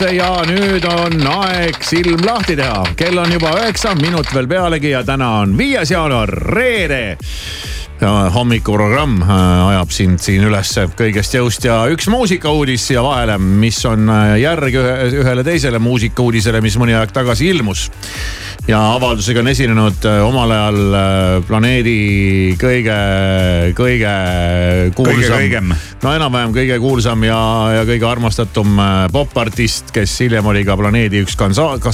ülesse ja nüüd on aeg silm lahti teha. kell on juba üheksa, minut veel pealegi ja täna on viies jaanuar, reede hommikuprogramm äh, ajab sind siin ülesse kõigest jõust ja üks muusikauudis siia vahele, mis on äh, järg ühe, ühele teisele muusikauudisele, mis mõni aeg tagasi ilmus ja avaldusega on esinenud äh, omal ajal äh, planeedi kõige, kõige kuulsam. no enam-vähem kõige kuulsam ja, ja kõige armastatum äh, popartist, kes hiljem oli ka planeedi üks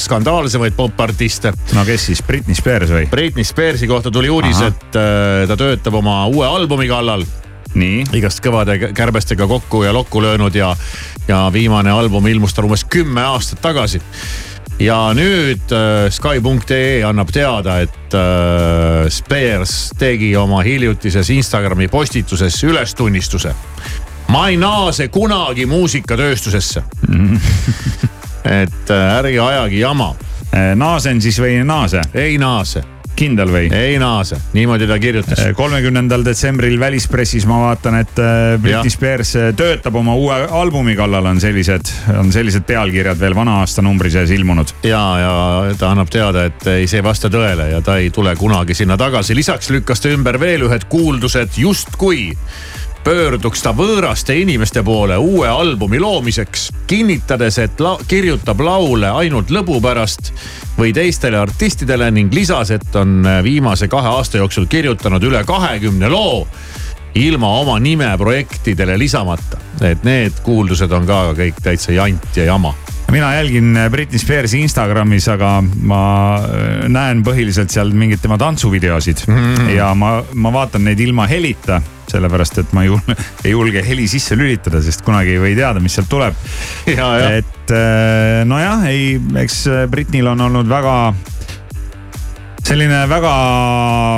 skandaalsemaid popartiste. no kes siis, Britney Spears või? Britney Spearsi kohta tuli uudis, et ta töötab oma uue albumi kallal nii. igast kõvade kärbestega kokku ja lokku löönud ja, ja viimane album ilmus tal umbes kümme aastat tagasi ja nüüd äh, Sky.ee annab teada, et äh, Spears tegi oma hiljutises Instagrami postituses ülestunnistuse. ma ei naase kunagi muusikatööstusesse et äh, ärge ajage jama. Naasen siis või ei naase? ei naase kindel või? ei naase, niimoodi ta kirjutas. Äh, kolmekümnendal detsembril välispressis ma vaatan, et äh, Britney Spears äh, töötab oma uue albumi kallal, on sellised, on sellised pealkirjad veel vana aasta numbri sees ilmunud. ja, ja ta annab teada, et ei, see ei vasta tõele ja ta ei tule kunagi sinna tagasi. lisaks lükkas ta ümber veel ühed kuuldused justkui pöörduks ta võõraste inimeste poole uue albumi loomiseks, kinnitades, et la kirjutab laule ainult lõbu pärast või teistele artistidele ning lisas, et on viimase kahe aasta jooksul kirjutanud üle kahekümne loo ilma oma nime projektidele lisamata. et need kuuldused on ka kõik täitsa jant ja jama mina jälgin Britney Spearsi Instagramis, aga ma äh, näen põhiliselt seal mingeid tema tantsuvideosid mm. -hmm. ja ma, ma vaatan neid ilma helita sellepärast et ma ei julge, ei julge heli sisse lülitada, sest kunagi ei või teada, mis sealt tuleb. et äh, nojah, ei, eks Britnil on olnud väga selline väga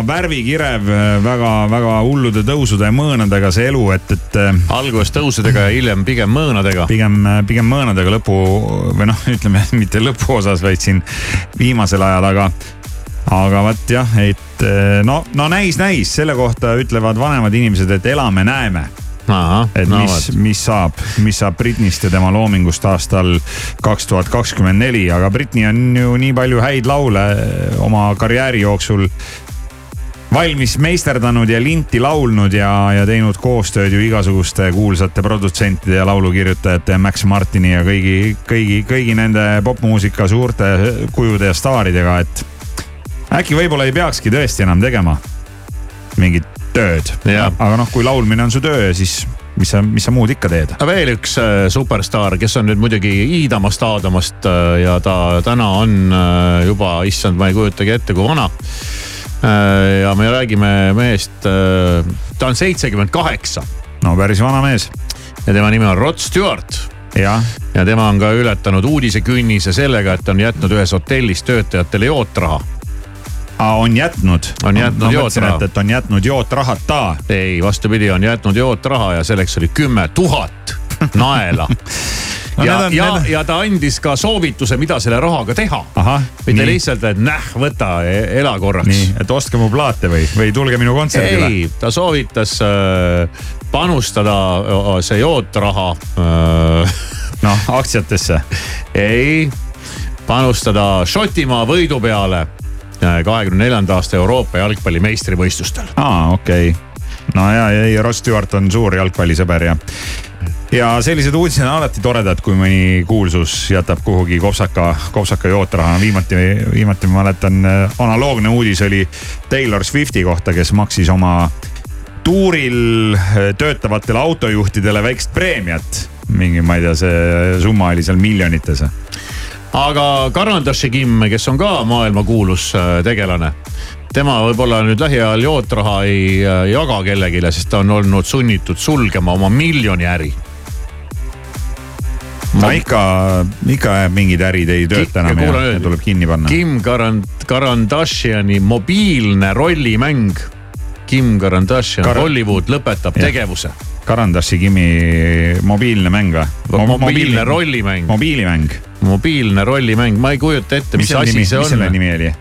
värvikirev, väga-väga hullude tõusude ja mõõnadega see elu, et, et. Äh, alguses tõusudega ja hiljem pigem mõõnadega. pigem, pigem mõõnadega lõpu või noh, ütleme mitte lõpuosas, vaid siin viimasel ajal, aga aga vot jah, et eh, no, no näis-näis, selle kohta ütlevad vanemad inimesed, et elame-näeme et no, mis, mis saab, mis saab Britnist ja tema loomingust aastal kaks tuhat kakskümmend neli, aga Britney on ju nii palju häid laule eh, oma karjääri jooksul valmis meisterdanud ja linti laulnud ja, ja teinud koostööd ju igasuguste kuulsate produtsentide ja laulukirjutajate ja Max Martini ja kõigi, kõigi, kõigi nende popmuusika suurte kujude ja staaridega, et äkki võib-olla ei peakski tõesti enam tegema mingit tööd. aga noh, kui laulmine on su töö, siis mis sa, mis sa muud ikka teed? veel üks äh, superstaar, kes on nüüd muidugi iidamast aadamast äh, ja ta täna on äh, juba, issand, ma ei kujutagi ette, kui vana. ja me räägime mehest, ta on seitsekümmend kaheksa. no päris vana mees. ja tema nimi on Rod Stewart ja, ja tema on ka ületanud uudisekünnise sellega, et on jätnud ühes hotellis töötajatele jootraha on jätnud. on jätnud jootraha. et on jätnud jootrahata. ei, vastupidi, on jätnud jootraha ja selleks oli kümme tuhat naela no, ja, on, ja, ja ta andis ka soovituse, mida selle rahaga teha. mitte lihtsalt, et näh, võta, e-, ela korraks. nii, et ostke mu plaate või, või tulge minu kontserdile. ei, ta soovitas äh, panustada see jootraha äh, noh, aktsiatesse. ei, panustada Šotimaa võidu peale kahekümne neljanda aasta Euroopa jalgpalli meistrivõistlustel. aa, okei okay. no ja, ei, Rod Stewart on suur jalgpallisõber ja ja sellised uudised on alati toredad, kui mõni kuulsus jätab kuhugi kopsaka, kopsaka jootraha. viimati, viimati ma mäletan, analoogne uudis oli Taylor Swifti kohta, kes maksis oma tuuril töötavatele autojuhtidele väikest preemiat. mingi, ma ei tea, see summa oli seal miljonites aga Karandashi Kim, kes on ka maailmakuulus äh, tegelane tema võib-olla nüüd lähiajal jootraha ei äh, jaga kellelegi, sest ta on olnud sunnitud sulgema oma miljoniäri. no ikka, ikka mingid ärid ei tööta enam ja, ja tuleb kinni panna. Kim Karand-, Karandashiani mobiilne rollimäng. Kim Karandashian Kar, Hollywood lõpetab ja. tegevuse. Karandashi Kimi mobiilne mäng või Mo? mobiilne rollimäng. mobiilimäng mobiilne rollimäng, ma ei kujuta ette, mis, mis asi nimi, see on. mis selle nimi oli?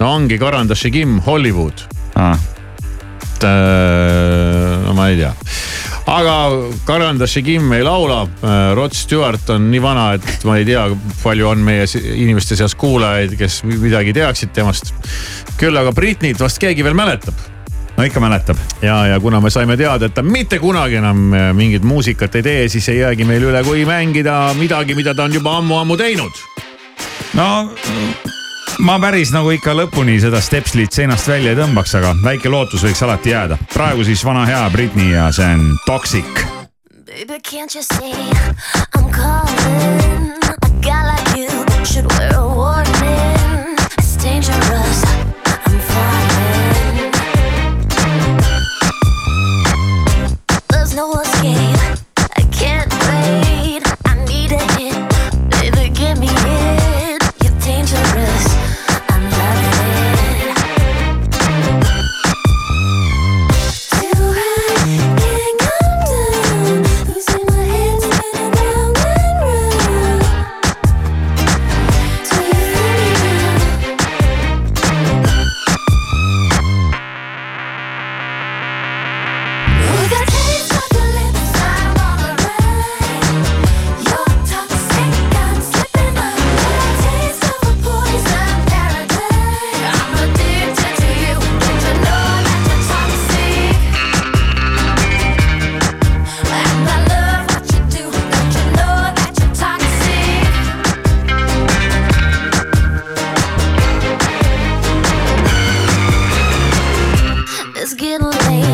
no ongi Karandashi Kim Hollywood ah.. Äh, no ma ei tea aga Karanda Shigim ei laula. Äh, Rod Stewart on nii vana, et ma ei tea, palju on meie inimeste seas kuulajaid, kes midagi teaksid temast. küll aga Britney't vast keegi veel mäletab no ikka mäletab. ja, ja kuna me saime teada, et ta mitte kunagi enam äh, mingit muusikat ei tee, siis ei jäägi meil üle, kui mängida midagi, mida ta on juba ammu-ammu teinud. no ma päris nagu ikka lõpuni seda stepslit seinast välja ei tõmbaks, aga väike lootus võiks alati jääda. praegu siis vana hea Britney ja see on Toxic. Baby, can't you see I'm calling? It's getting late.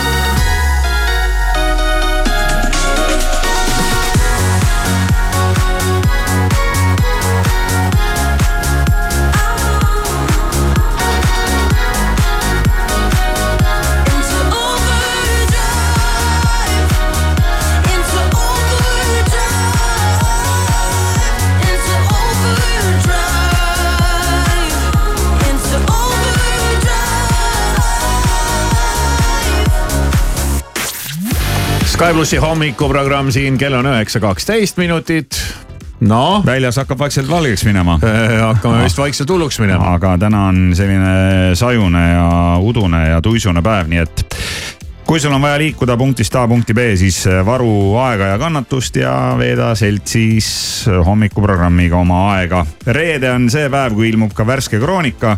Sky plussi hommikuprogramm siin, kell on üheksa kaksteist minutit. noh, väljas hakkab vaikselt valgeks minema. hakkame vist vaikselt hulluks minema. aga täna on selline sajune ja udune ja tuisune päev, nii et kui sul on vaja liikuda punktist A punkti B, siis varu aega ja kannatust ja veeda seltsis hommikuprogrammiga oma aega. reede on see päev, kui ilmub ka värske Kroonika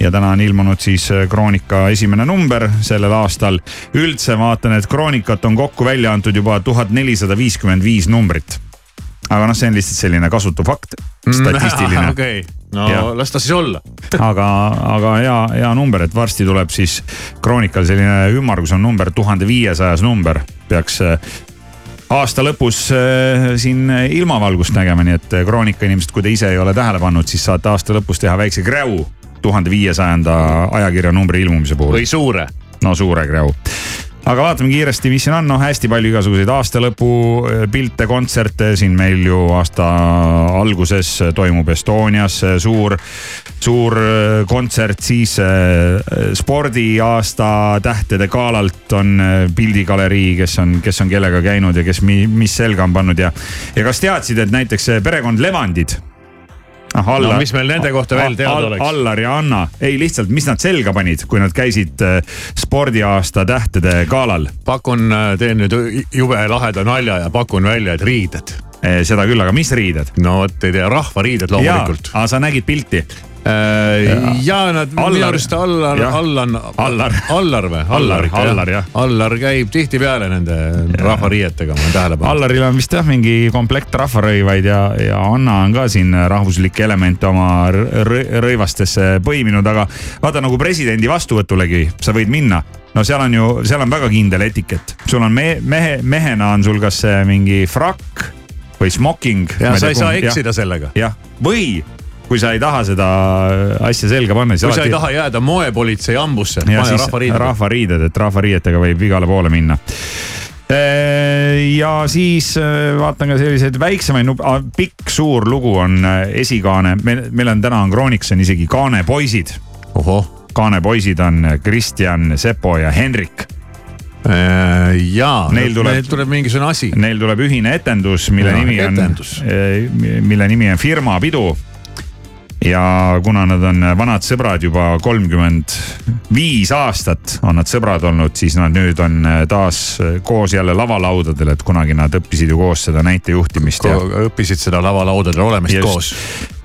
ja täna on ilmunud siis Kroonika esimene number sellel aastal. üldse vaatan, et Kroonikat on kokku välja antud juba tuhat nelisada viiskümmend viis numbrit aga noh, see on lihtsalt selline kasutu fakt, statistiline. okei okay., no ja. las ta siis olla aga, aga hea, hea number, et varsti tuleb siis Kroonikal selline ümmargus on number, tuhande viiesajas number peaks äh, aasta lõpus äh, siin ilmavalgust nägema, nii et äh, Kroonika inimesed, kui te ise ei ole tähele pannud, siis saate aasta lõpus teha väikse kräu tuhande viiesajanda ajakirja numbri ilmumise puhul. või suure. no suure kräu aga vaatame kiiresti, mis siin on, noh hästi palju igasuguseid aastalõpu eh, pilte, kontserte siin meil ju aasta alguses toimub Estonias suur, suur eh, kontsert, siis eh, spordiaasta tähtede galalt on pildigalerii, kes on, kes on kellega käinud ja kes mi, mis selga on pannud ja, ja kas teadsid, et näiteks perekond Levandid ah,. Allar, no mis meil nende kohta veel teada all, oleks? Allar ja Anna, ei lihtsalt, mis nad selga panid, kui nad käisid äh, spordiaasta tähtede galal? pakun, äh, teen nüüd jube laheda nalja ja pakun välja, et riided eh,. seda küll, aga mis riided? no vot ei tea, rahvariided loomulikult. aga sa nägid pilti? Äh, ja nad minu arust Allar, Allan. Allar. Allar või? Allar, Allar jah. Allar käib tihtipeale nende rahvariietega, ma olen tähele pannud. Allaril on vist jah mingi komplekt rahvarõivaid ja, ja Anna on ka siin rahvuslikke elemente oma rõivastesse põiminud, aga vaata nagu presidendi vastuvõtulegi sa võid minna no seal on ju, seal on väga kindel etikett, sul on me, mehe, mehena on sul kas mingi frakk või smoking. ja sa ei saa eksida sellega. jah, või kui sa ei taha seda asja selga panna, siis. kui alati... sa ei taha jääda moepolitsei hambusse, pane rahvariided. rahvariided, et rahvariietega võib igale poole minna ja siis vaatan ka selliseid väiksemaid, pikk suur lugu on esikaane, meil, meil on täna on Krooniks on isegi kaanepoisid. kaanepoisid on Kristjan, Sepo ja Henrik jaa, neil tuleb, neil tuleb mingisugune asi. Neil tuleb ühine etendus, mille ja, nimi on, mille nimi on Firma pidu ja kuna nad on vanad sõbrad juba kolmkümmend viis aastat on nad sõbrad olnud, siis nad nüüd on taas koos jälle lavalaudadel, et kunagi nad õppisid ju koos seda näitejuhtimist ja. õppisid seda lavalaudadel olemist Just. koos.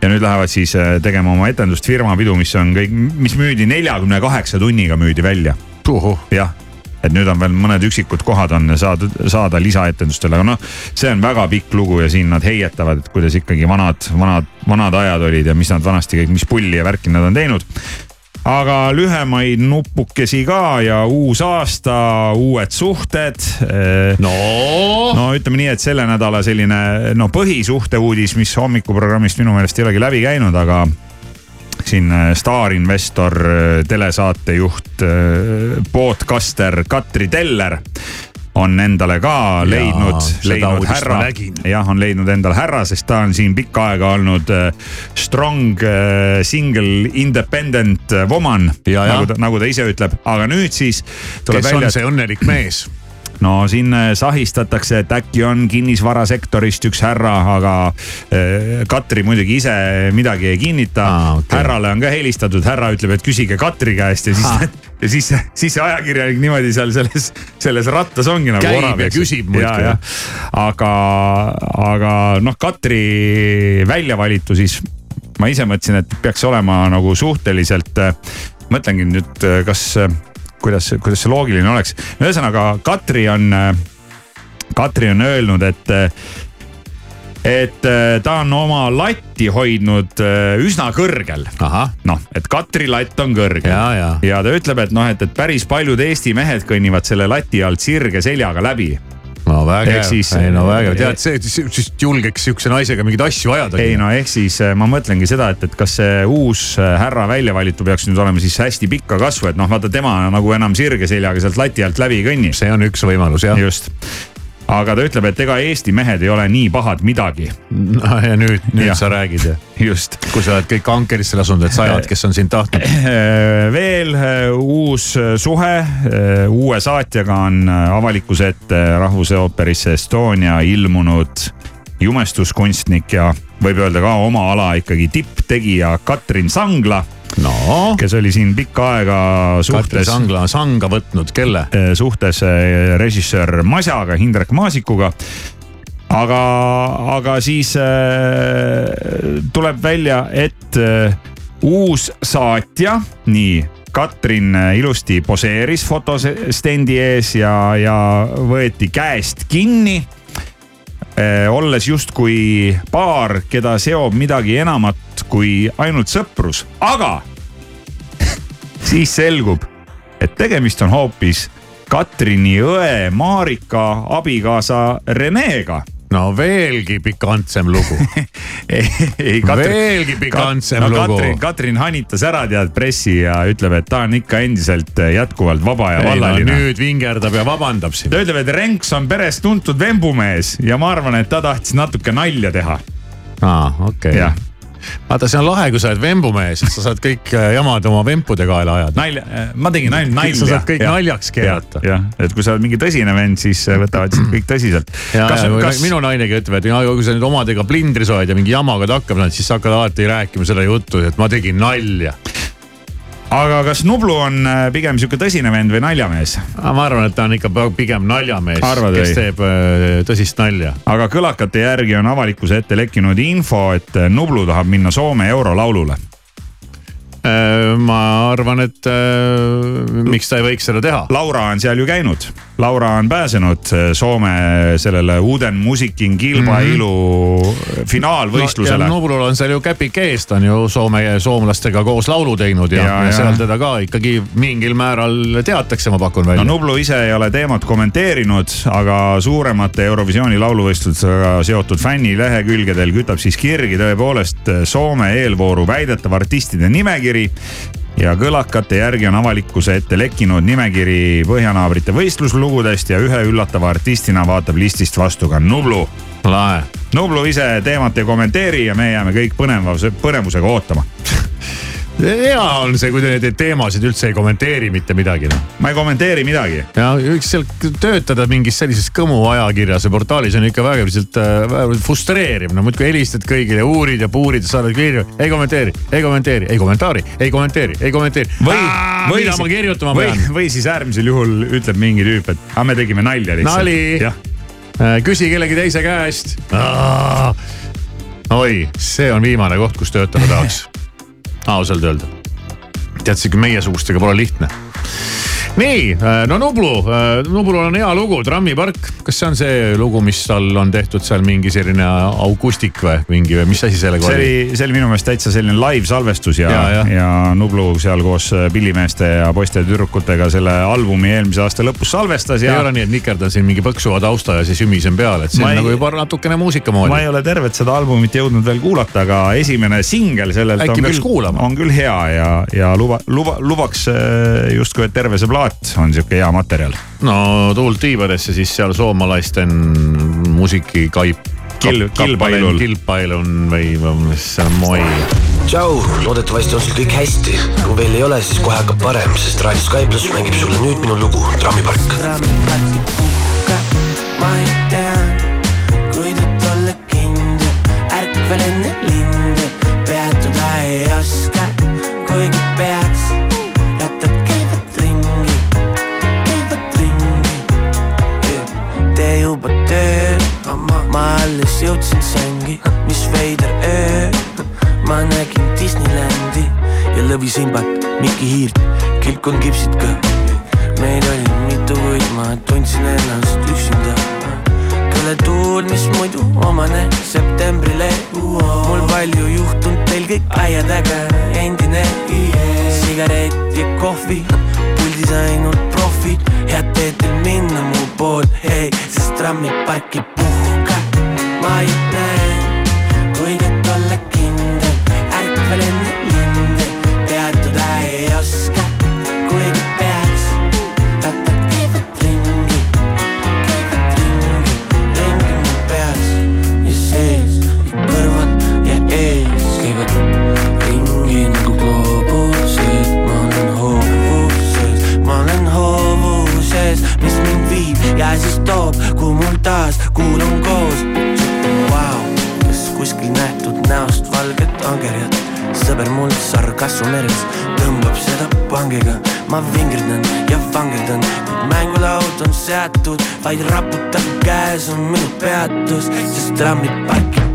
ja nüüd lähevad siis äh, tegema oma etendust firmapidu, mis on kõik, mis müüdi neljakümne kaheksa tunniga müüdi välja. jah, et nüüd on veel mõned üksikud kohad on saada, saada lisaetendustel, aga noh, see on väga pikk lugu ja siin nad heietavad, et kuidas ikkagi vanad, vanad, vanad ajad olid ja mis nad vanasti kõik, mis pulli ja värki nad on teinud aga lühemaid nupukesi ka ja uus aasta, uued suhted. no, no ütleme nii, et selle nädala selline no põhisuhte uudis, mis hommikuprogrammist minu meelest ei olegi läbi käinud, aga siin äh, staarinvestor, äh, telesaatejuht, äh, podcaster Katri Teller on endale ka leidnud, leidnud härra, jah, on leidnud endale härra, sest ta on siin pikka aega olnud strong single independent woman, nagu ta, nagu ta ise ütleb, aga nüüd siis. kes välja, on see õnnelik mees no siin äh, sahistatakse, et äkki on kinnisvarasektorist üks härra, aga äh, Katri muidugi ise midagi ei kinnita ah,. Okay. härrale on ka helistatud, härra ütleb, et küsige Katri käest ja siis ah. ja siis, siis see ajakirjanik niimoodi seal selles, selles rattas ongi nagu orav. käib ja küsib muudkui. aga, aga noh, Katri välja valitu siis ma ise mõtlesin, et peaks olema nagu suhteliselt, äh, mõtlengi nüüd, kas kuidas, kuidas see loogiline oleks. ühesõnaga Katri on, Katri on öelnud, et, et äh, ta on oma latti hoidnud äh, üsna kõrgel. noh, et Katri latt on kõrgel ja, ja. ja ta ütleb, et noh, et, et päris paljud Eesti mehed kõnnivad selle lati alt sirge seljaga läbi no vägev, ei no vägev, eh, tead see, siis julgeks sihukese naisega mingeid asju ajada. ei no ehk siis eh, ma mõtlengi seda, et, et kas see uus eh, härra välja valitu peaks nüüd olema siis hästi pikka kasvu, et noh, vaata tema nagu enam sirge seljaga sealt lati alt läbi ei kõnni. see on üks võimalus jah. just aga ta ütleb, et ega Eesti mehed ei ole nii pahad midagi. no ja nüüd, nüüd ja. sa räägid ja. just. kui sa oled kõik ankerisse lasknud, et sajad, kes on sind tahtnud. veel äh, uus suhe uue saatjaga on avalikkuse ette Rahvusooperisse Estonia ilmunud jumestuskunstnik ja võib öelda ka oma ala ikkagi tipptegija Katrin Sangla no. kes oli siin pikka aega suhtes. Sangla sanga võtnud, kelle? Eh, suhtes eh, režissöör Masjaga, Hindrek Maasikuga aga, aga siis äh, tuleb välja, et äh, uus saatja, nii Katrin ilusti poseeris fotostendi ees ja, ja võeti käest kinni. Olles justkui paar, keda seob midagi enamat kui ainult sõprus, aga siis selgub, et tegemist on hoopis Katrini õe Marika abikaasa Renega no veelgi pikantsem lugu ei, Katrin, veelgi pikantsem no, lugu. Katrin, Katrin hanitas ära tead pressi ja ütleb, et ta on ikka endiselt jätkuvalt vaba ja vallaline no,. nüüd vingerdab ja vabandab siin. ta ütleb, et Renks on peres tuntud vembumees ja ma arvan, et ta tahtis natuke nalja teha. aa, okei okay vaata, see on lahe, kui sa oled vembumees, sa saad kõik äh, jamad oma vempude kaela ajada. nalja, äh, ma tegin ainult nalja. sa saad kõik ja. naljaks keerata. jah, et kui sa oled mingi tõsine vend, siis äh, võtavad sind kõik tõsiselt. ja kas... minu nainegi ütleb, et kui sa nüüd omadega plindris oled ja mingi jamaga saad, siis sa hakkad alati rääkima seda juttu, et ma tegin nalja aga kas Nublu on äh, pigem sihuke tõsine vend või naljamees? ma arvan, et ta on ikka pigem naljamees, kes või? teeb äh, tõsist nalja. aga kõlakate järgi on avalikkuse ette lekkinud info, et Nublu tahab minna Soome eurolaulule Äh, ma arvan, et äh, miks ta ei võiks seda teha. Laura on seal ju käinud, Laura on pääsenud äh, Soome sellele Uden Musikin kilpailu mm -hmm. finaalvõistlusele no,. Nublul on seal ju käpik ees, ta on ju Soome, soomlastega koos laulu teinud ja, ja, ja seal teda ka ikkagi mingil määral teatakse, ma pakun välja. no Nublu ise ei ole teemat kommenteerinud, aga suuremate Eurovisiooni lauluvõistlustega seotud fännilehekülgedel kütab siis kirgi tõepoolest Soome eelvooru väidetav artistide nimekiri nimekiri ja kõlakate järgi on avalikkuse ette lekkinud nimekiri põhjanaabrite võistluslugudest ja ühe üllatava artistina vaatab listist vastu ka Nublu. lahe. Nublu ise teemat ei kommenteeri ja me jääme kõik põnevuse, põnevusega ootama hea on see, kui te neid teemasid üldse ei kommenteeri mitte midagi noh. ma ei kommenteeri midagi. ja võiks seal töötada mingis sellises Kõmu ajakirjas ja portaalis on ikka väga lihtsalt äh, frustreeriv, no muudkui helistad kõigile, uurid ja puurid, saadad kirju, ei kommenteeri, ei kommenteeri, ei kommentaari, ei kommenteeri, ei kommenteeri. või, või mida ma kirjutama või, pean? või siis äärmisel juhul ütleb mingi tüüp, et aga me tegime nalja lihtsalt. nali, äh, küsi kellegi teise käest. oi, see on viimane koht, kus töötada tahaks ausalt öelda. tead, sihuke meiesugustega pole lihtne nii, äh, no Nublu, äh, Nublul on hea lugu, Trammipark. kas see on see lugu, mis tal on tehtud seal mingi selline akustik või mingi või mis asi sellega see oli? see oli minu meelest täitsa selline live salvestus ja, ja, ja. ja Nublu seal koos äh, pillimeeste ja poiste ja tüdrukutega selle albumi eelmise aasta lõpus salvestas ja. ei ole nii, et nikerdan siin mingi põksuva tausta ja siis ümisen peale, et see ma on ei, nagu juba natukene muusika moodi. ma ei ole tervet seda albumit jõudnud veel kuulata, aga esimene singel sellelt Äkki on küll, on küll hea ja, ja luba, luba, lubaks justkui, et terve see plaat plaat on sihuke hea materjal. no tuult tiibadesse, siis seal soomalaisten muusikikaip. Kil-, kilpailul. kilpailun või, mis see on, moi. tšau, loodetavasti on sul kõik hästi. kui veel ei ole, siis kohe hakkab parem, sest Raadio Sky pluss mängib sulle nüüd minu lugu Trammipark. ma jõudsin sängi, mis veider öö. ma nägin Disneylandi ja lõvisimbat, Mikki Hiirt, kilpkond kipsid ka. meid oli mitu, kuid ma tundsin ennast üksinda. pole tuul, mis muidu omane septembrile. mul palju juhtunud, teil kõik aiadäge, endine sigaret ja kohvi, puldis ainult profid, head teed teil minna mu pool, hei, sest trammipark ei puhka. Ma ütlen, kuid et olla kindel, ärkvel enne linde, peatuda ei oska, kuigi peaks. rattad käivad ringi, käivad ringi, ringi mu peas ja sees ja kõrval ja ees käivad ringi nagu gloobused. ma olen hoovuses, ma olen hoovuses, mis mind viib ja siis toob, kuhu mul taas sargassu meres tõmbab seda pangiga. ma vingerdan ja vangerdan, kuid mängulaud on seatud, vaid raputab käes on minu peatus, sest trammipark ei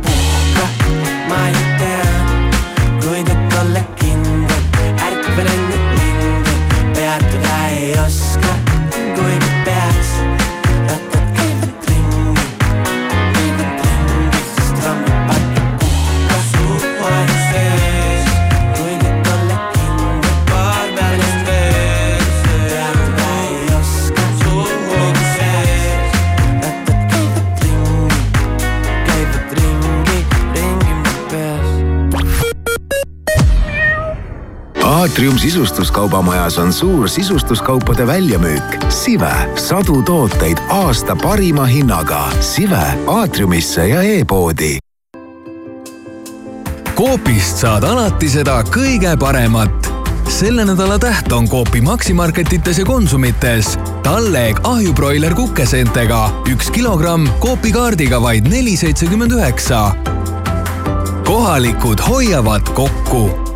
aatrium sisustuskaubamajas on suur sisustuskaupade väljamüük. Sive, sadu tooteid aasta parima hinnaga. Sive aatriumisse ja e-poodi. Coopist saad alati seda kõige paremat. selle nädala täht on Coopi Maximarketites ja Konsumites. talleg ahjubroiler kukeseentega üks kilogramm Coopi kaardiga vaid neli seitsekümmend üheksa. kohalikud hoiavad kokku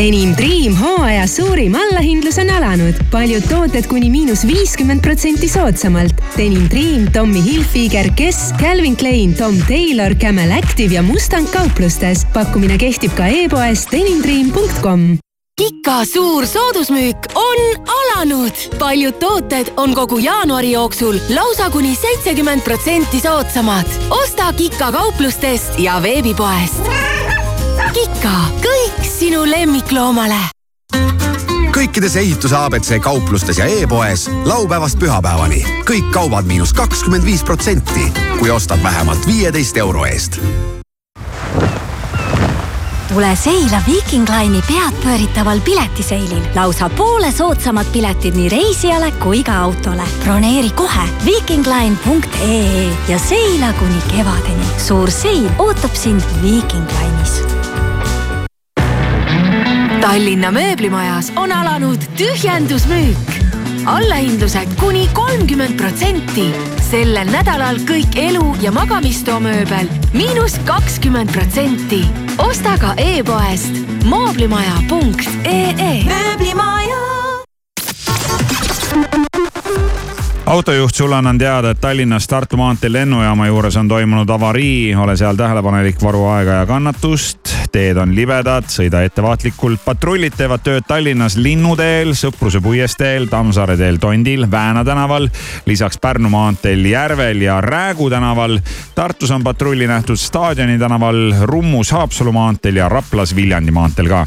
Denim Dream hooaja suurim allahindlus on alanud. paljud tooted kuni miinus viiskümmend protsenti soodsamalt. Denim Dream, Tommy Hilfiger, Guess, Calvin Klein, Tom Taylor, Camel Active ja Mustang kauplustes. pakkumine kehtib ka e-poes denimdream.com Kika suur soodusmüük on alanud. paljud tooted on kogu jaanuari jooksul lausa kuni seitsekümmend protsenti soodsamad. osta Kika kauplustest ja veebipoest. Kika, kõik sinu lemmikloomale kõikides ehituse abc kauplustes ja e-poes laupäevast pühapäevani kõik kaubad miinus kakskümmend viis protsenti, kui ostad vähemalt viieteist euro eest tule seila Viking Line'i peadpööritaval piletiseilil. lausa poole soodsamad piletid nii reisijale kui ka autole. broneeri kohe vikingline.ee ja seila kuni kevadeni. suur seil ootab sind Viking Line'is Tallinna mööblimajas on alanud tühjendusmüük. allahindlused kuni kolmkümmend protsenti. sellel nädalal kõik elu- ja magamistoa mööbel miinus kakskümmend protsenti. osta ka e-poest mooblimaja.ee. mööblimaja. Autojuht, sulle annan teada, et Tallinnas Tartu maantee lennujaama juures on toimunud avarii, ole seal tähelepanelik, varu aega ja kannatust. teed on libedad, sõida ettevaatlikult. patrullid teevad tööd Tallinnas Linnuteel, Sõpruse puiesteel, Tammsaare teel Tondil, Vääna tänaval, lisaks Pärnu maanteel Järvel ja Räägu tänaval. Tartus on patrulli nähtud Staadioni tänaval, Rummus Haapsalu maanteel ja Raplas Viljandi maanteel ka.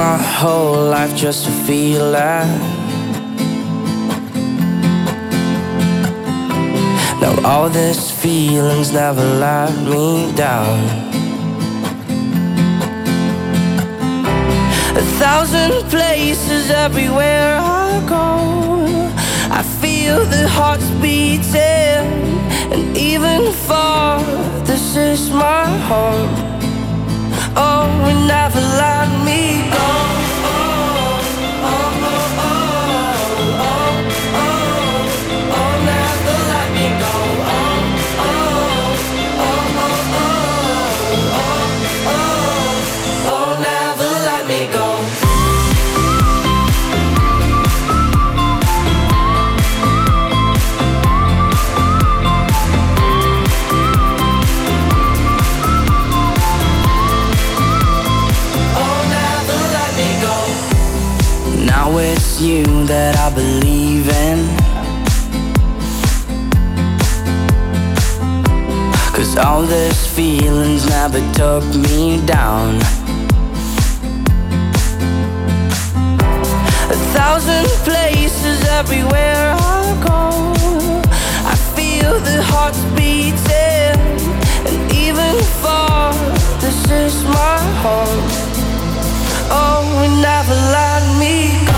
My whole life just to feel that. Now all these feelings never let me down. A thousand places everywhere I go. I feel the hearts beating, and even far, this is my home. Oh, and never let me go. That I believe in. Cause all these feelings never took me down. A thousand places everywhere I go. I feel the hearts beating, and even far, this is my home. Oh, never let me go.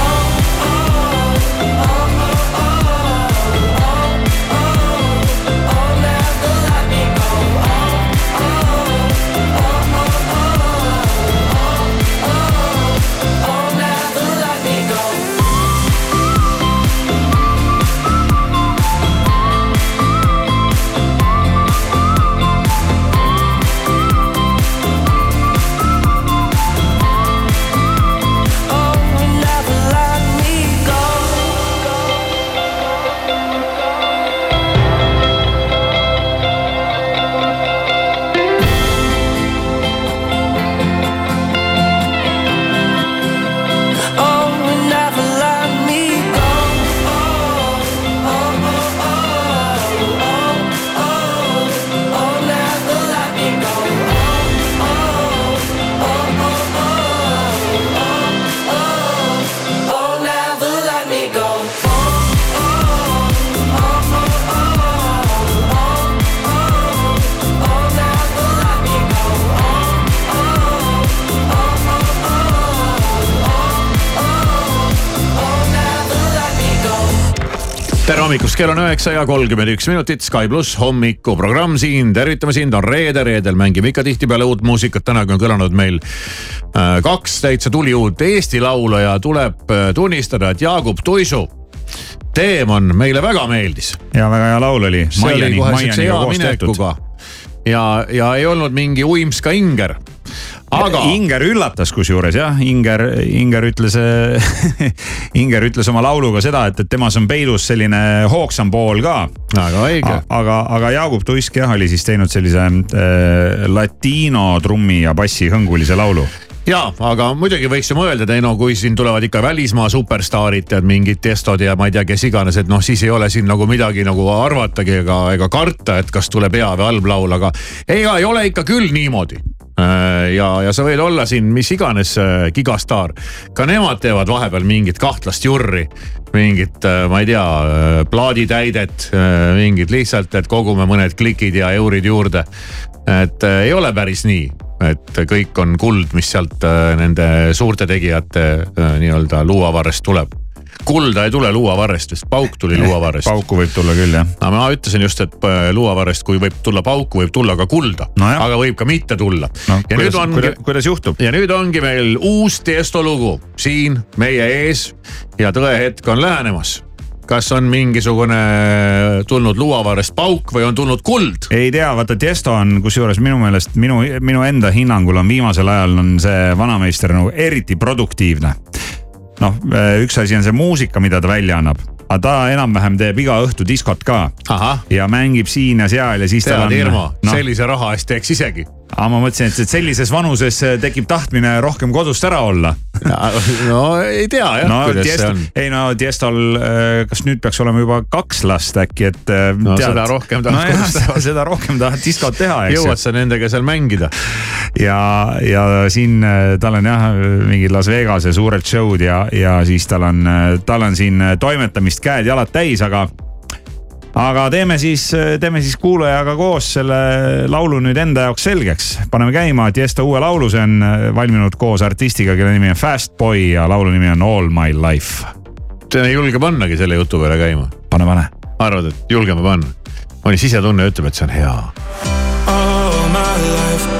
Hommikust, kell on üheksa ja kolmkümmend üks minutit, Sky pluss hommikuprogramm siin, tervitame sind, on reede, reedel mängime ikka tihtipeale uut muusikat, tänagi on kõlanud meil äh, kaks täitsa tuliuut Eesti laulu ja tuleb äh, tunnistada, et Jaagup Tuisu teemon meile väga meeldis. ja väga hea laul oli. ja, ja ei olnud mingi uimska Inger aga. Inger üllatas kusjuures jah, Inger, Inger ütles Inger ütles oma lauluga seda, et, et temas on peidus selline hoogsam pool ka. väga õige. aga, aga Jaagup Tuisk jah, oli siis teinud sellise äh, latino trummi ja bassi hõngulise laulu ja, aga muidugi võiks ju mõelda, et ei no kui siin tulevad ikka välismaa superstaarid, tead mingid Testod ja ma ei tea, kes iganes, et noh, siis ei ole siin nagu midagi nagu arvatagi ega, ega karta, et kas tuleb hea või halb laul, aga ega ei ole ikka küll niimoodi ja, ja sa võid olla siin mis iganes äh, gigastaar, ka nemad teevad vahepeal mingit kahtlast jurri, mingit, äh, ma ei tea, plaaditäidet, mingid lihtsalt, et kogume mõned klikid ja eurid juurde. et äh, ei ole päris nii, et kõik on kuld, mis sealt äh, nende suurte tegijate äh, nii-öelda luuavarrest tuleb kulda ei tule luuavarrest, sest pauk tuli luuavarrest. pauku võib tulla küll jah. no ma ütlesin just, et luuavarrest, kui võib tulla pauku, võib tulla ka kulda no. aga võib ka mitte tulla no,. ja kuidas, nüüd ongi, kuidas, kuidas juhtub? ja nüüd ongi meil uus Tiesto lugu siin meie ees ja tõehetk on lähenemas kas on mingisugune tulnud luuavarrest pauk või on tulnud kuld? ei tea, vaata Tiesto on kusjuures minu meelest minu, minu enda hinnangul on viimasel ajal on see vanameister nagu eriti produktiivne. Noh, üks asi on see muusika, mida ta välja annab, aga ta enam-vähem teeb iga õhtu diskot ka. ja mängib siin ja seal ja siis tead Irmo no., sellise raha eest teeks isegi aga ma mõtlesin, et sellises vanuses tekib tahtmine rohkem kodust ära olla. no ei tea jah no, kuidas Tiesto, see on. ei no Tiestol, kas nüüd peaks olema juba kaks last äkki, et. No seda rohkem tahaks nojah, kodus teha. seda rohkem tahad diskot teha, eks ju jõuad sa nendega seal mängida? ja, ja siin äh, tal on jah mingid Las Vegase suured show'd ja, ja siis tal on, tal on siin toimetamist käed-jalad täis, aga aga teeme siis, teeme siis kuulajaga koos selle laulu nüüd enda jaoks selgeks. paneme käima Tiesto uue laulu, see on valminud koos artistiga, kelle nimi on Fast Boy ja laulu nimi on All My Life. ei julge pannagi selle jutu peale käima. pane, pane. arvad, et julgeme panna? mõni sisetunne ütleb, et see on hea. All my life,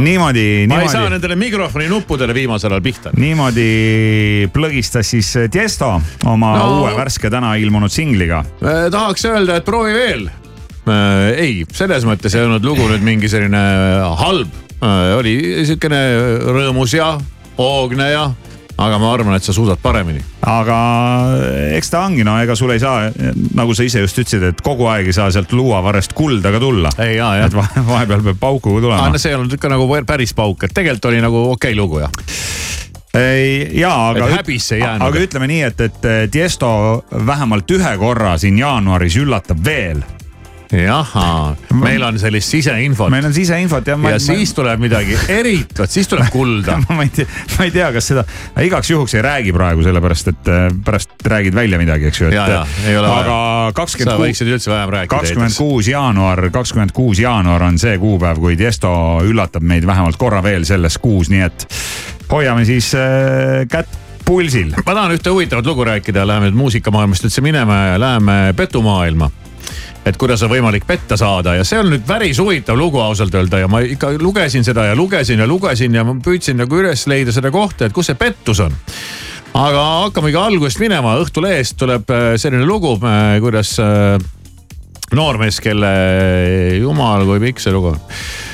noh, niimoodi, ma ei saa niimoodi, nendele mikrofoni nuppudele viimasel ajal pihta. niimoodi plõgistas siis Tiesto oma No. uue värske täna ilmunud singliga. Äh, tahaks öelda, et proovi veel. ei, selles mõttes ei olnud lugu nüüd mingi selline halb. oli siukene rõõmus ja hoogne ja, aga ma arvan, et sa suudad paremini. aga eks ta ongi, no ega sul ei saa, nagu sa ise just ütlesid, et kogu aeg ei saa sealt luuavarrest kulda ka tulla. ei ja, et vahepeal peab pauku tulema no see ei olnud ikka nagu päris pauk, et tegelikult oli nagu okei okay lugu jah. ei, jaa, aga. Häbisse ei jäänud. aga ütleme nii, et, et Tiesto vähemalt ühe korra siin jaanuaris üllatab veel. Jahhaa, meil on sellist siseinfot. meil on siseinfot ja. ja siis tuleb midagi erit, vot siis tuleb kulda. ma ei tea, ma ei tea, kas seda, igaks juhuks ei räägi praegu, sellepärast et äh, pärast räägid välja midagi, eks ju. ja, ja ei ole aga vaja. kakskümmend sa kuus, võiksid üldse vähem rääkida. kakskümmend kuus jaanuar, kakskümmend kuus jaanuar on see kuupäev, kui Tiesto üllatab meid vähemalt korra veel selles kuus, nii et hoiame siis äh, kätt pulsil. ma tahan ühte huvitavat lugu rääkida, läheme nüüd muusikamaailmast üldse minema ja läheme petumaailma et kuidas on võimalik petta saada ja see on nüüd päris huvitav lugu ausalt öelda ja ma ikka lugesin seda ja lugesin ja lugesin ja ma püüdsin nagu üles leida seda kohta, et kus see pettus on. aga hakkamegi algusest minema, Õhtulehest tuleb äh, selline lugu, kuidas äh, noormees, kelle, jumal kui pikk see lugu on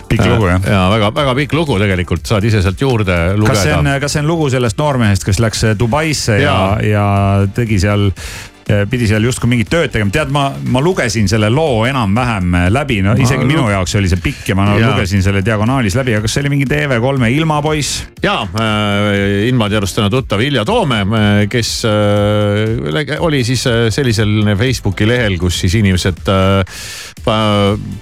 pikk lugu jah? ja väga-väga pikk lugu tegelikult, saad ise sealt juurde lugeda. kas see on, kas see on lugu sellest noormehest, kes läks Dubaisse ja, ja, ja tegi seal pidi seal justkui mingit tööd tegema, tead, ma, ma lugesin selle loo enam-vähem läbi, no isegi Ma- minu jaoks oli see pikk ja ma Jaa. lugesin selle diagonaalis läbi, aga kas see oli mingi TV3 ilmapoiss? ja äh, Invateadust täna tuttav Ilja Toome, kes äh, oli siis sellisel Facebooki lehel, kus siis inimesed äh,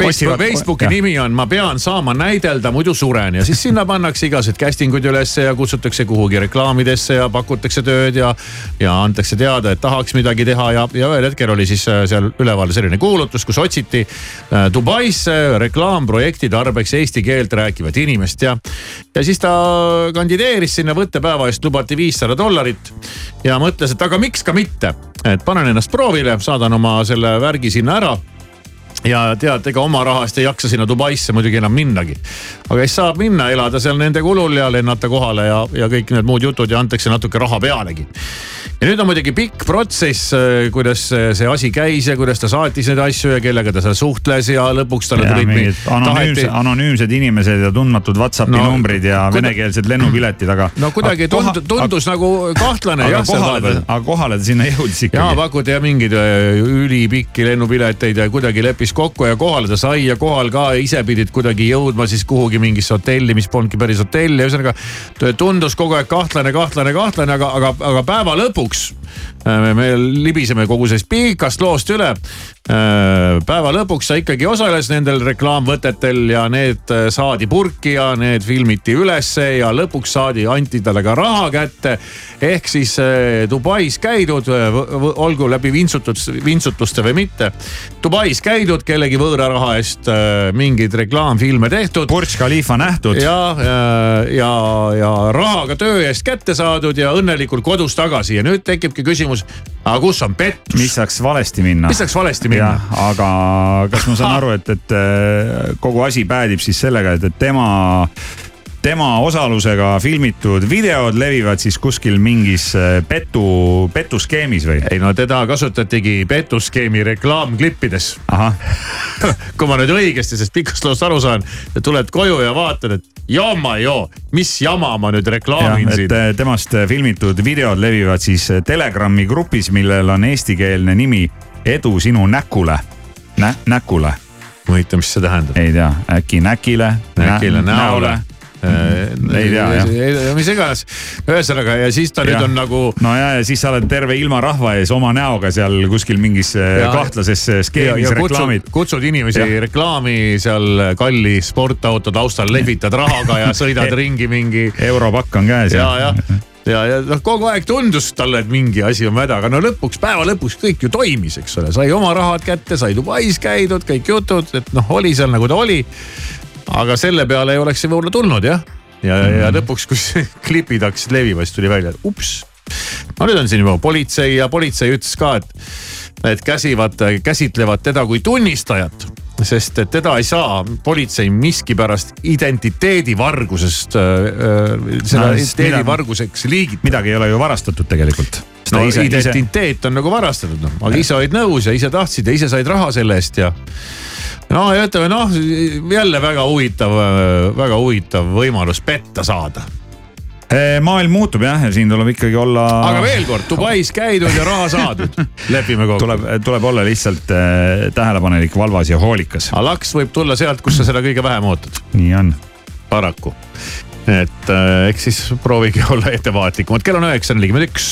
Otsivad- Facebooki jah. nimi on Ma pean saama näidelda, muidu suren ja siis sinna pannakse igasugused casting uid ülesse ja kutsutakse kuhugi reklaamidesse ja pakutakse tööd ja. ja antakse teada, et tahaks midagi teha ja, ja ühel hetkel oli siis äh, seal üleval selline kuulutus, kus otsiti äh, Dubaisse reklaamprojekti tarbeks eesti keelt rääkivat inimest ja. ja siis ta kandideeris sinna võttepäeva eest lubati viissada dollarit ja mõtles, et aga miks ka mitte, et panen ennast proovile, saadan oma selle värgi sinna ära ja tead, ega oma raha eest ei jaksa sinna Dubaisse muidugi enam minnagi. aga siis saab minna, elada seal nende kulul ja lennata kohale ja, ja kõik need muud jutud ja antakse natuke raha pealegi. ja nüüd on muidugi pikk protsess, kuidas see asi käis ja kuidas ta saatis neid asju ja kellega ta seal suhtles ja lõpuks talle ja tulid mingid anonüümsed, anonüümsed inimesed ja tundmatud Whatsappi No, numbrid ja kuida- venekeelsed lennupiletid, aga. no kuidagi Aga tund, tundus nagu kahtlane aga kohale ta, aga kohale ta sinna jõudis ja ikkagi. pakuti ja mingeid öö, ülipikki lennupileteid ja kuidagi leppis kokku ja kohale ta sai ja kohal ka ise pidid kuidagi jõudma siis kuhugi mingisse hotelli, mis polnudki päris hotell ja ühesõnaga. tundus kogu aeg kahtlane, kahtlane, kahtlane, aga, aga, aga päeva lõpuks me, me libiseme kogu sellest pikast loost üle. päeva lõpuks ta ikkagi osales nendel reklaamvõtetel ja need äh, saadi purki ja need filmiti ülesse ja lõpuks saadi, anti talle ka raha kätte. ehk siis äh, Dubais käidud, olgu läbi vintsutud, vintsutluste või mitte. Dubais käidud kellegi võõra raha eest äh, mingeid reklaamfilme tehtud. Burj Khalifa nähtud. ja, ja, ja, ja rahaga töö eest kätte saadud ja õnnelikult kodus tagasi ja nüüd tekibki küsimus, aga kus on pettus? mis saaks valesti minna? mis saaks valesti minna? aga kas ma saan aru, et, et äh, kogu asi päädib siis sellega, et, et tema tema osalusega filmitud videod levivad siis kuskil mingis äh, petu, petuskeemis või? ei no teda kasutatigi petuskeemi reklaamklippides. kui ma nüüd õigesti sellest pikast loost aru saan, tuled koju ja vaatad, et jama joo, mis jama ma nüüd reklaamin et siin. äh, temast filmitud videod levivad siis äh, Telegrami grupis, millel on eestikeelne nimi Edu sinu näkule Nä,, näkule. huvitav, mis see tähendab? ei tea, äkki näkile. näkile, näole ei tea jah. mis iganes, ühesõnaga ja siis ta ja. nüüd on nagu. no ja, ja siis sa oled terve ilma rahva ees oma näoga seal kuskil mingis äh, ja, kahtlases skeemis ja, ja reklaamid. kutsud, inimesi ja. reklaami seal kalli sportauto taustal, lehvitad rahaga ja sõidad ringi mingi. europakk on käes. ja, ja ja, ja noh, kogu aeg tundus talle, et mingi asi on mäda, aga no lõpuks, päeva lõpuks kõik ju toimis, eks ole, sai oma rahad kätte, sai Dubais käidud, kõik jutud, et noh, oli seal nagu ta oli. Aga selle peale ei oleks see võib-olla tulnud jah. ja, ja, ja lõpuks, kus klipid hakkasid levima, siis tuli välja, et ups. no nüüd on siin juba politsei ja politsei ütles ka, et, et käsivad, käsitlevad teda kui tunnistajat sest teda ei saa politsei miskipärast identiteedivargusest äh,, seda no, identiteedivarguseks liigitada. midagi ei ole ju varastatud tegelikult. no ise, identiteet ise... on nagu varastatud noh, aga ise olid nõus ja ise tahtsid ja ise said raha selle eest ja. no ja ütleme noh, jälle väga huvitav, väga huvitav võimalus petta saada maailm muutub jah, ja siin tuleb ikkagi olla. aga veel kord, Dubais käidud ja raha saadud, lepime kokku. tuleb, tuleb olla lihtsalt äh, tähelepanelik, valvas ja hoolikas. aga laks võib tulla sealt, kus sa seda kõige vähem ootad. nii on. paraku, et äh, eks siis proovige olla ettevaatlikumad, kell on üheksa nelikümmend üks.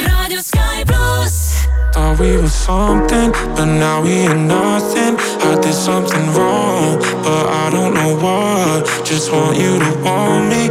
raadio Sky pluss. Thought we were something, but now we ain't nothing. I did something wrong, but I don't know what. Just want you to want me,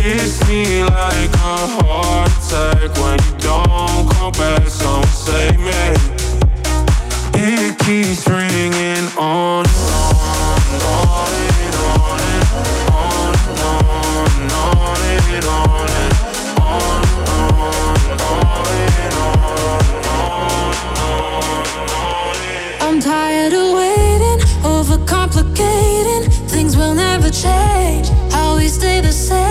Hits me like a heart attack when you don't come back. Some say, me. it keeps ringing on and on, on and on and on and on and on and on and on and on and on. I'm tired of waiting, overcomplicating. Things will never change. How we stay the same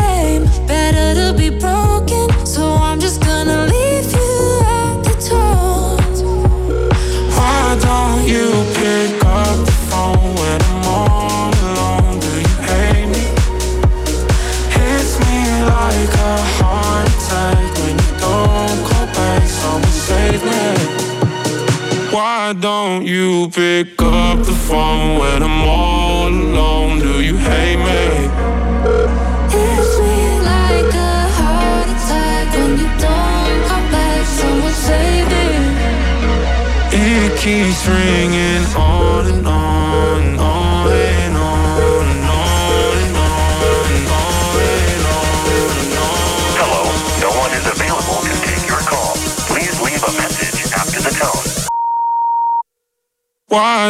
don't you pick up the phone when I'm all alone? Do you hate me? Hits me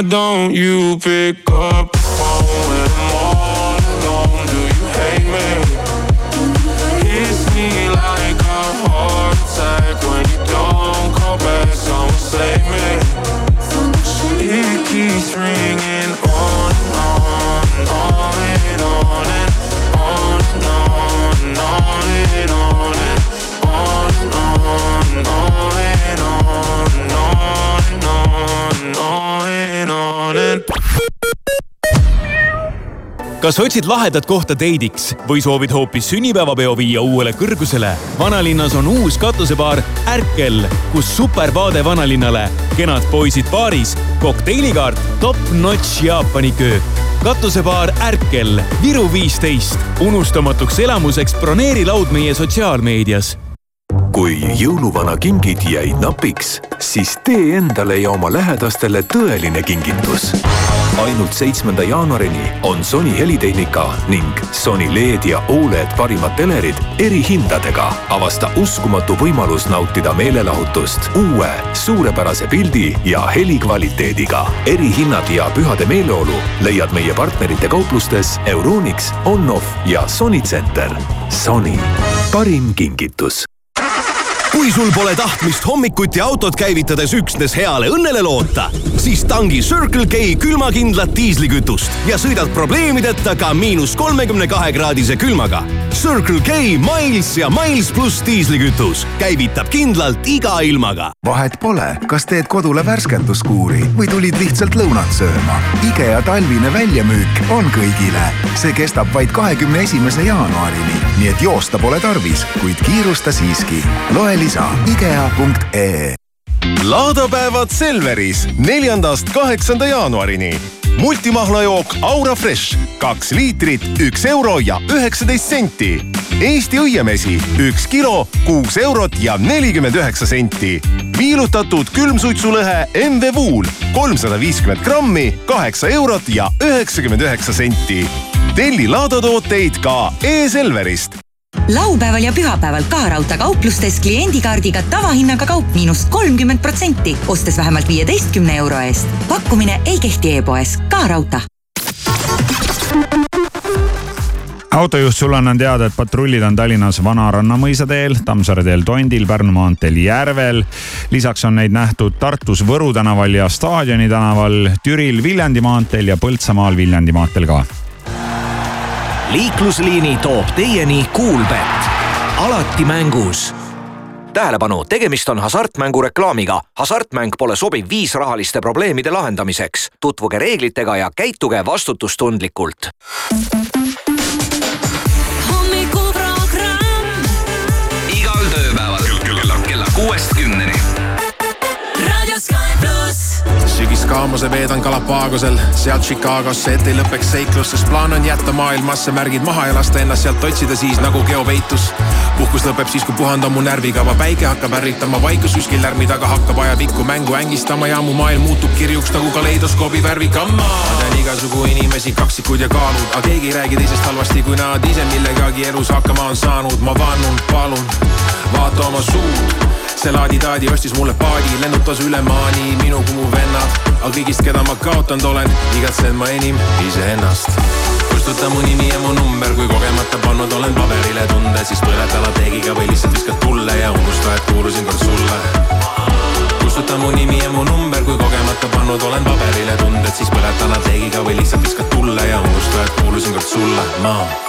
don't you pick up kas otsid lahedat kohta deidiks või soovid hoopis sünnipäevapeo viia uuele kõrgusele? vanalinnas on uus katusebaar Ärkel, kus supervaade vanalinnale, kenad poisid baaris, kokteinikaart, top-notch Jaapani köök. katusebaar Ärkel, Viru viisteist. unustamatuks elamuseks broneeri laud meie sotsiaalmeedias kui jõuluvana kingid jäid napiks, siis tee endale ja oma lähedastele tõeline kingitus. Ainult seitsmenda jaanuarini on Sony helitehnika ning Sony LED ja Oled parimad telerid erihindadega. avasta uskumatu võimalus nautida meelelahutust uue suurepärase pildi ja helikvaliteediga. erihinnad ja pühade meeleolu leiad meie partnerite kauplustes Euronix, Onoff ja Sony Center. Sony, parim kingitus kui sul pole tahtmist hommikuti autot käivitades üksnes heale õnnele loota, siis tangi Circle K külmakindlat diislikütust ja sõidad probleemideta ka miinus kolmekümne kahe kraadise külmaga. Circle K Miles ja Miles pluss diislikütus käivitab kindlalt iga ilmaga. vahet pole, kas teed kodule värskenduskuuri või tulid lihtsalt lõunat sööma. IKEA talvine väljamüük on kõigile. see kestab vaid kahekümne esimese jaanuarini, nii et joosta pole tarvis, kuid kiirusta siiski. loe lisa IKEA.ee laadapäevad Selveris neljandast kaheksanda jaanuarini. multimahlajook Aura Fresh, kaks liitrit, üks euro ja üheksateist senti. Eesti õiemesi, üks kilo, kuus eurot ja nelikümmend üheksa senti. viilutatud külmsuitsulõhe MV Wool, kolmsada viiskümmend grammi, kaheksa eurot ja üheksakümmend üheksa senti. telli laadatooteid ka e-Selverist laupäeval ja pühapäeval Ka Raudtee kauplustes kliendikaardiga tavahinnaga kaup miinus kolmkümmend protsenti, ostes vähemalt viieteistkümne euro eest. pakkumine ei kehti e-poes. Ka Raudtee. autojuht sulle annan teada, et patrullid on Tallinnas Vana-Ranna mõisa teel, Tammsaare teel Tondil, Pärnu maanteel Järvel. lisaks on neid nähtud Tartus Võru tänaval ja Staadioni tänaval, Türil Viljandi maanteel ja Põltsamaal Viljandi maanteel ka liiklusliini toob teieni Kuulbett, alati mängus tähelepanu, tegemist on hasartmängureklaamiga. hasartmäng pole sobiv viis rahaliste probleemide lahendamiseks. tutvuge reeglitega ja käituge vastutustundlikult. hommikuprogramm igal tööpäeval kella, kella kuuest kümneni. Sügiskaamuse veedan Galapagosel, sealt Chicagosse, et ei lõpeks seiklus, sest plaan on jätta maailmasse märgid maha ja lasta ennast sealt otsida siis nagu geopeitus. puhkus lõpeb siis, kui puhandan mu närvikava, päike hakkab ärritama, vaikus üskil lärmi taga hakkab ajapikku mängu ängistama ja mu maailm muutub kirjuks nagu kaleidoskoobi värvikamma. ma tean igasugu inimesi, kaksikud ja kaalud, aga keegi ei räägi teisest halvasti, kui nad ise millegagi elus hakkama on saanud, ma vannun, palun, vaata oma suud see laadi-taadi ostis mulle paadi, lennutas üle maani minu kui mu vennad, aga kõigist, keda ma kaotanud olen, igatsen ma enim iseennast. kustuta mu nimi ja mu number, kui kogemata pannud olen paberile tunde, siis põleta lateegiga või lihtsalt viskad tulle ja unusta, et kuulusin kord sulle. kustuta mu nimi ja mu number, kui kogemata pannud olen paberile tunded, siis põleta lateegiga või lihtsalt viskad tulle ja unusta, et kuulusin kord sulle, ma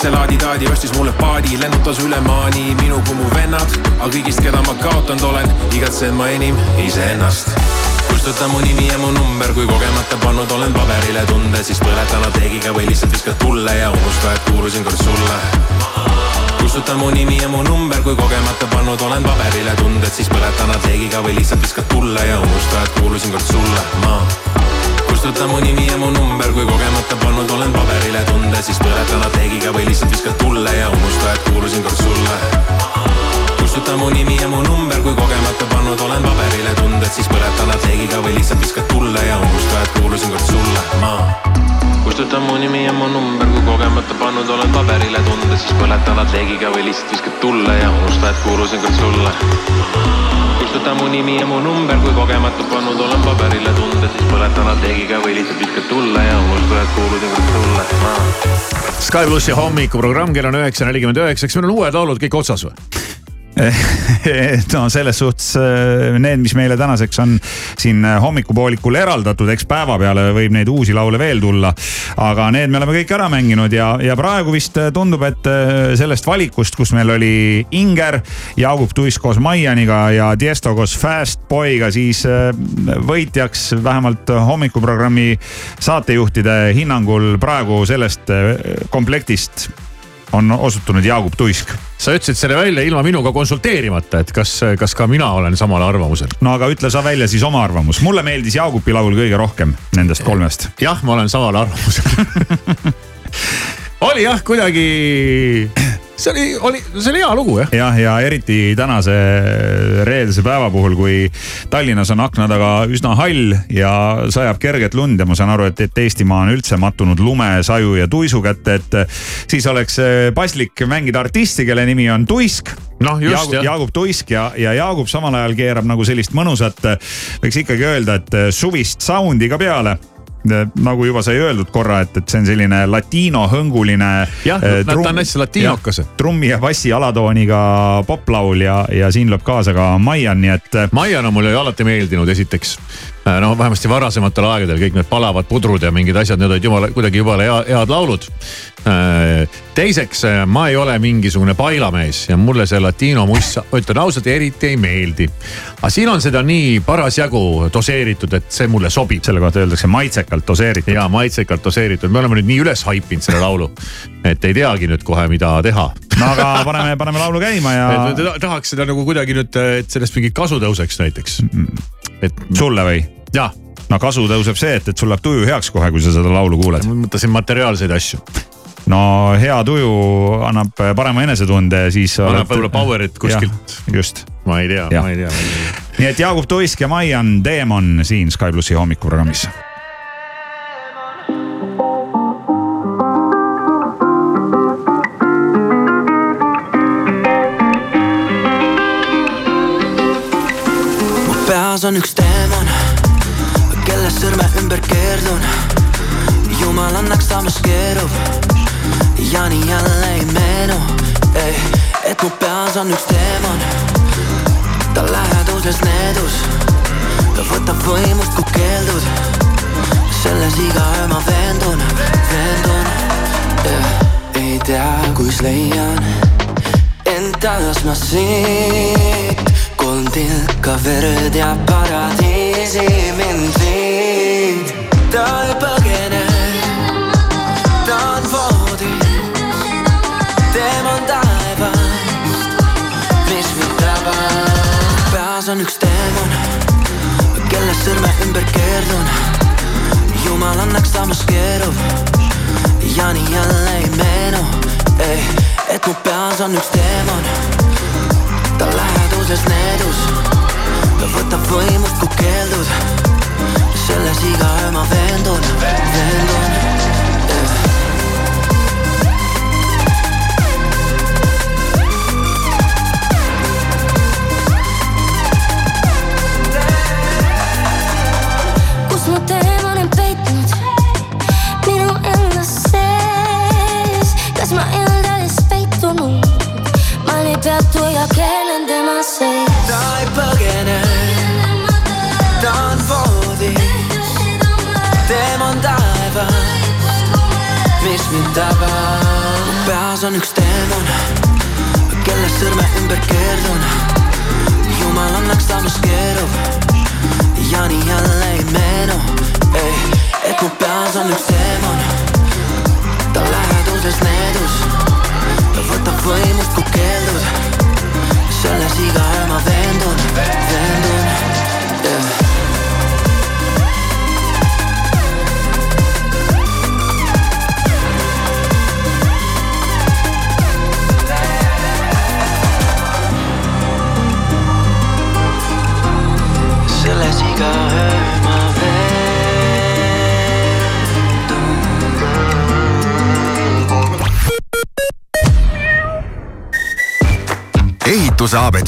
see laadi-taadi ostis mulle paadi, lennutas üle maani minu kui mu vennad, aga kõigist, keda ma kaotanud olen, igatsen ma enim iseennast. kustuta mu nimi ja mu number, kui kogemata pannud olen paberile tunde, siis põleta nad teegiga või lihtsalt viskad tulle ja unusta, et kuulusin kord sulle. kustuta mu nimi ja mu number, kui kogemata pannud olen paberile tunded, siis põleta nad leegiga või lihtsalt viskad tulle ja unusta, et kuulusin kord sulle, ma kustuta mu nimi ja mu number, kui kogemata pannud olen paberile tunde, siis põleta nad leegiga või lihtsalt viskad tulle ja unusta, et kuulusin kord sulle. kustuta mu nimi ja mu number, kui kogemata pannud olen paberile tunded, siis põleta nad leegiga või lihtsalt viskad tulle ja unusta, et kuulusin kord sulle, ma kustuta mu nimi ja mu number, kogemata pannud olen paberile tunded, siis põleta nad leegiga või lihtsalt viskad tulle ja unusta, et kuulusin kord sulle. kustuta mu nimi ja mu number, kui kogemata pannud olen paberile tunded, siis põleta nad leegiga või lihtsalt viskad tulle ja unusta, et kuulusin kord sulle, ma Sky plussi hommikuprogramm, kell on üheksa nelikümmend üheksa, eks meil on uued laulud kõik otsas või? no selles suhtes äh, need, mis meile tänaseks on siin hommikupoolikul eraldatud, eks päevapeale võib neid uusi laule veel tulla. aga need me oleme kõik ära mänginud ja, ja praegu vist tundub, et äh, sellest valikust, kus meil oli Inger, Jaagup Tuisk koos Maianiga ja Tiesto koos Fast Boy'ga, siis äh, võitjaks vähemalt hommikuprogrammi saatejuhtide hinnangul praegu sellest äh, komplektist on osutunud Jaagup Tuisk sa ütlesid selle välja ilma minuga konsulteerimata, et kas, kas ka mina olen samal arvamusel? no aga ütle sa välja siis oma arvamus, mulle meeldis Jaagupi laul kõige rohkem nendest kolmest. jah, ma olen samal arvamusel. oli jah, kuidagi, see oli, oli, see oli hea lugu jah. jah, ja eriti tänase reedese päeva puhul, kui Tallinnas on akna taga üsna hall ja sajab kerget lund ja ma saan aru, et, et Eestimaa on üldse mattunud lume, saju ja tuisu kätte, et siis oleks paslik mängida artisti, kelle nimi on Tuisk noh, just Jaagup, jah. Jaagup Tuisk ja, ja Jaagup samal ajal keerab nagu sellist mõnusat, võiks ikkagi öelda, et suvist sound'i ka peale nagu juba sai öeldud korra, et, et see on selline latiinohõnguline. jah, ta on hästi latiinokas. trummi ja bassi alatooniga poplaul ja, ja siin lööb kaasa ka Maian, nii et. Maian on mulle alati meeldinud, esiteks. No vähemasti varasematel aegadel kõik need palavad pudrud ja mingid asjad, need olid jumala, kuidagi jumala hea, head laulud. teiseks, ma ei ole mingisugune pailamees ja mulle see latiino muss, ütlen ausalt, eriti ei meeldi. aga siin on seda nii parasjagu doseeritud, et see mulle sobib. selle kohta öeldakse maitsekalt doseeritud. ja maitsekalt doseeritud, me oleme nüüd nii üles haipinud selle laulu, et ei teagi nüüd kohe, mida teha. no aga paneme, paneme laulu käima ja. tahaks seda nagu kuidagi nüüd, et sellest mingit kasu tõuseks näiteks. Et sulle või? jah no kasu tõuseb see, et, et sul läheb tuju heaks kohe, kui sa seda laulu kuuled. ma mõtlesin materiaalseid asju. no hea tuju annab parema enesetunde siis. annab võib-olla power'it kuskilt. just. ma ei tea, ma ei tea. nii et Jaagup Tuisk ja Maian Teemon siin Sky plussi hommikuprogrammis peas on üks teemon, kelle sõrme ümber keerdun. jumal annaks samas keerub ja nii jälle ei meenu, et mu peas on üks teemon, ta läheduses needus, ta võtab võimust, kui keeldud. selles iga öö ma veendun, veendun, ei tea, kus leian end taas ma siit kolm tilka verd ja paradiisi mind viid. ta ei põgene, ta on voodis, teemon taevast, mis mind tabab. peas on üks teemon, kelle sõrme ümber keerdun. jumal annaks samas keerub ja nii jälle ei meenu, et mu peas on üks teemon ta läheduses needus, ta võtab võimust, kui keeldud. selles iga öö ma veendun, veendun.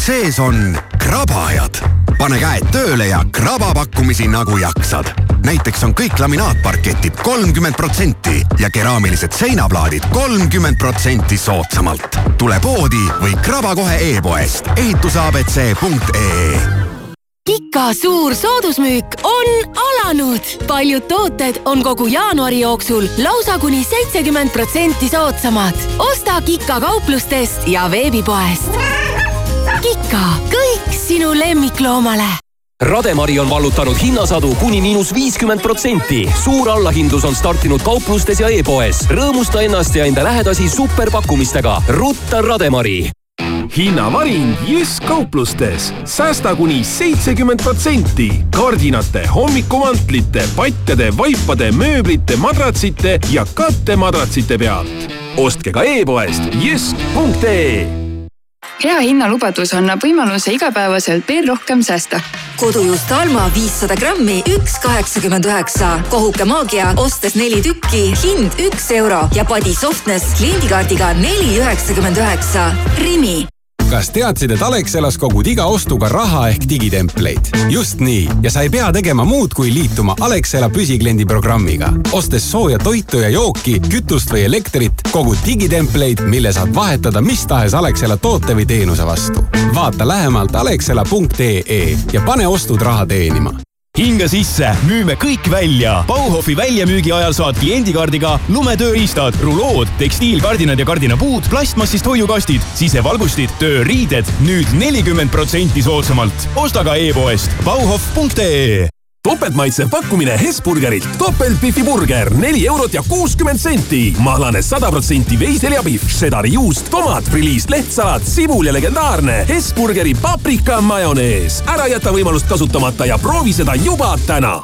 Abc-s on krabajad. pane käed tööle ja kraba pakkumisi nagu jaksad. näiteks on kõik laminaatparketid kolmkümmend protsenti ja keraamilised seinaplaadid kolmkümmend protsenti soodsamalt. tule poodi või kraba kohe e-poest ehituseabc.ee Kika suur soodusmüük on alanud. paljud tooted on kogu jaanuari jooksul lausa kuni seitsekümmend protsenti soodsamad. osta Kika kauplustest ja veebipoest. Kika, kõik sinu lemmikloomale Rademari on vallutanud hinnasadu kuni miinus viiskümmend protsenti. suur allahindlus on startinud kauplustes ja e-poes. rõõmusta ennast ja enda lähedasi superpakkumistega. rutta Rademari hinnavaring Jysk kauplustes. säästa kuni seitsekümmend protsenti. kardinate, hommikumantlite, patjade, vaipade, mööblite, madratsite ja kattemadratsite pealt. ostke ka e-poest jysk.ee hea hinnalubadus annab võimaluse igapäevaselt veel rohkem säästa. kodujuust Alma viissada grammi, üks kaheksakümmend üheksa. kohuke maagia, ostes neli tükki, hind üks euro ja padi Softness kliendikaardiga neli üheksakümmend üheksa. Rimi kas teadsid, et Alexelas kogud iga ostuga raha ehk digitempleid? just nii ja sa ei pea tegema muud, kui liituma Alexela püsikliendi programmiga. ostes sooja toitu ja jooki, kütust või elektrit, kogud digitempleid, mille saad vahetada mis tahes Alexela toote või teenuse vastu. vaata lähemalt alexela.ee ja pane ostud raha teenima hinga sisse, müüme kõik välja. Bauhofi väljamüügi ajal saad kliendikaardiga lumetööriistad, rulood, tekstiilkardinad ja kardinapuud, plastmassist hoiukastid, sisevalgustid, tööriided nüüd nelikümmend protsenti soodsamalt. osta ka e-poest bauhof.ee topeltmaitsev pakkumine Hesburgerilt. topeltbifiburger neli eurot ja kuuskümmend senti. mahlane sada protsenti veiseljapihv, šedari juust, tomat, friliis, lehtsalat, sibul ja legendaarne Hesburgeri paprika majonees. ära jäta võimalust kasutamata ja proovi seda juba täna.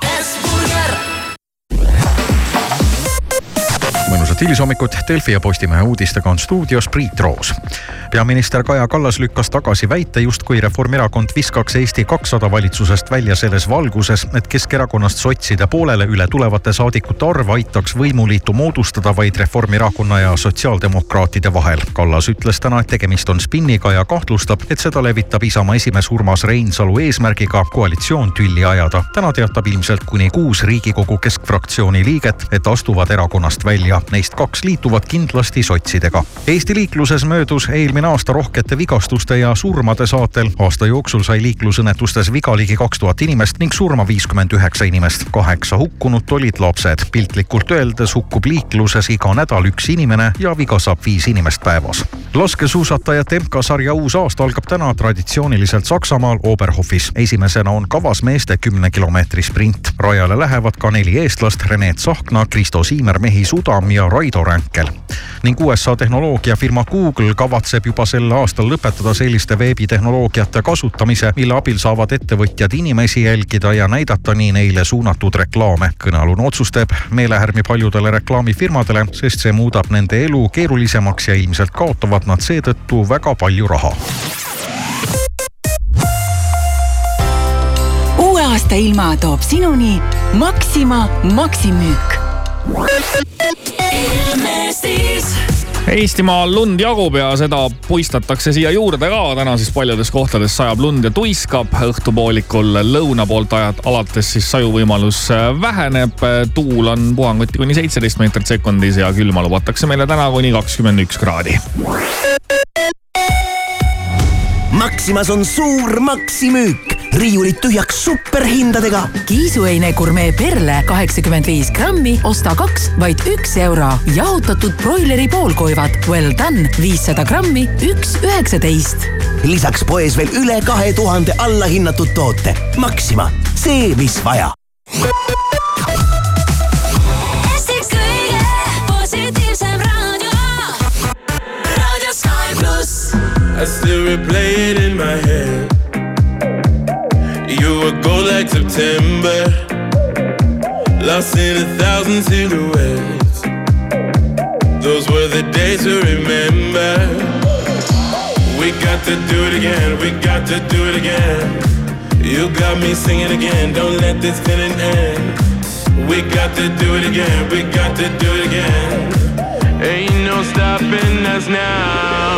Mõnusat hilishommikut, Delfi ja Postimehe uudistega on stuudios Priit Roos. peaminister Kaja Kallas lükkas tagasi väite, justkui Reformierakond viskaks Eesti kakssada valitsusest välja selles valguses, et Keskerakonnast sotside poolele üle tulevate saadikute arv aitaks võimuliitu moodustada vaid Reformierakonna ja sotsiaaldemokraatide vahel. Kallas ütles täna, et tegemist on spinniga ja kahtlustab, et seda levitab Isamaa esimees Urmas Reinsalu eesmärgiga koalitsioon tülli ajada. täna teatab ilmselt kuni kuus Riigikogu keskfraktsiooni liiget, et astuvad erakonnast välja neist kaks liituvad kindlasti sotsidega. Eesti liikluses möödus eelmine aasta rohkete vigastuste ja surmade saatel. aasta jooksul sai liiklusõnnetustes viga ligi kaks tuhat inimest ning surma viiskümmend üheksa inimest. kaheksa hukkunut olid lapsed. piltlikult öeldes hukkub liikluses iga nädal üks inimene ja viga saab viis inimest päevas. laskesuusatajate MK-sarja uus aasta algab täna traditsiooniliselt Saksamaal Oberhofis. esimesena on kavas meeste kümne kilomeetri sprint. rajale lähevad ka neli eestlast Rene Tsahkna, Kristo Siimer, Mehi Sudam ja Raido Ränkel. ning USA tehnoloogiafirma Google kavatseb juba sel aastal lõpetada selliste veebitehnoloogiate kasutamise, mille abil saavad ettevõtjad inimesi jälgida ja näidata nii neile suunatud reklaame. kõnealune otsus teeb meelehärmi paljudele reklaamifirmadele, sest see muudab nende elu keerulisemaks ja ilmselt kaotavad nad seetõttu väga palju raha. uue aasta ilma toob sinuni Maxima Maximüük Eestimaal lund jagub ja seda puistatakse siia juurde ka. täna siis paljudes kohtades sajab lund ja tuiskab. õhtupoolikul lõuna poolt ajad alates siis sajuvõimalus väheneb. tuul on puhanguti kuni seitseteist meetrit sekundis ja külma lubatakse meile täna kuni kakskümmend üks kraadi. Maximas on suur maksimüük, riiulid tühjaks superhindadega. kiisuheine gurmee perle kaheksakümmend viis grammi, osta kaks, vaid üks euro. jahutatud broileri poolkoivad Well done viissada grammi, üks üheksateist. lisaks poes veel üle kahe tuhande allahinnatud toote. Maxima, see, mis vaja. I still replay it in my head. You were gold like September, lost in a thousand silhouettes. Those were the days to remember. We got to do it again, we got to do it again. You got me singing again, don't let this feeling end. We got to do it again, we got to do it again. Ain't no stopping us now.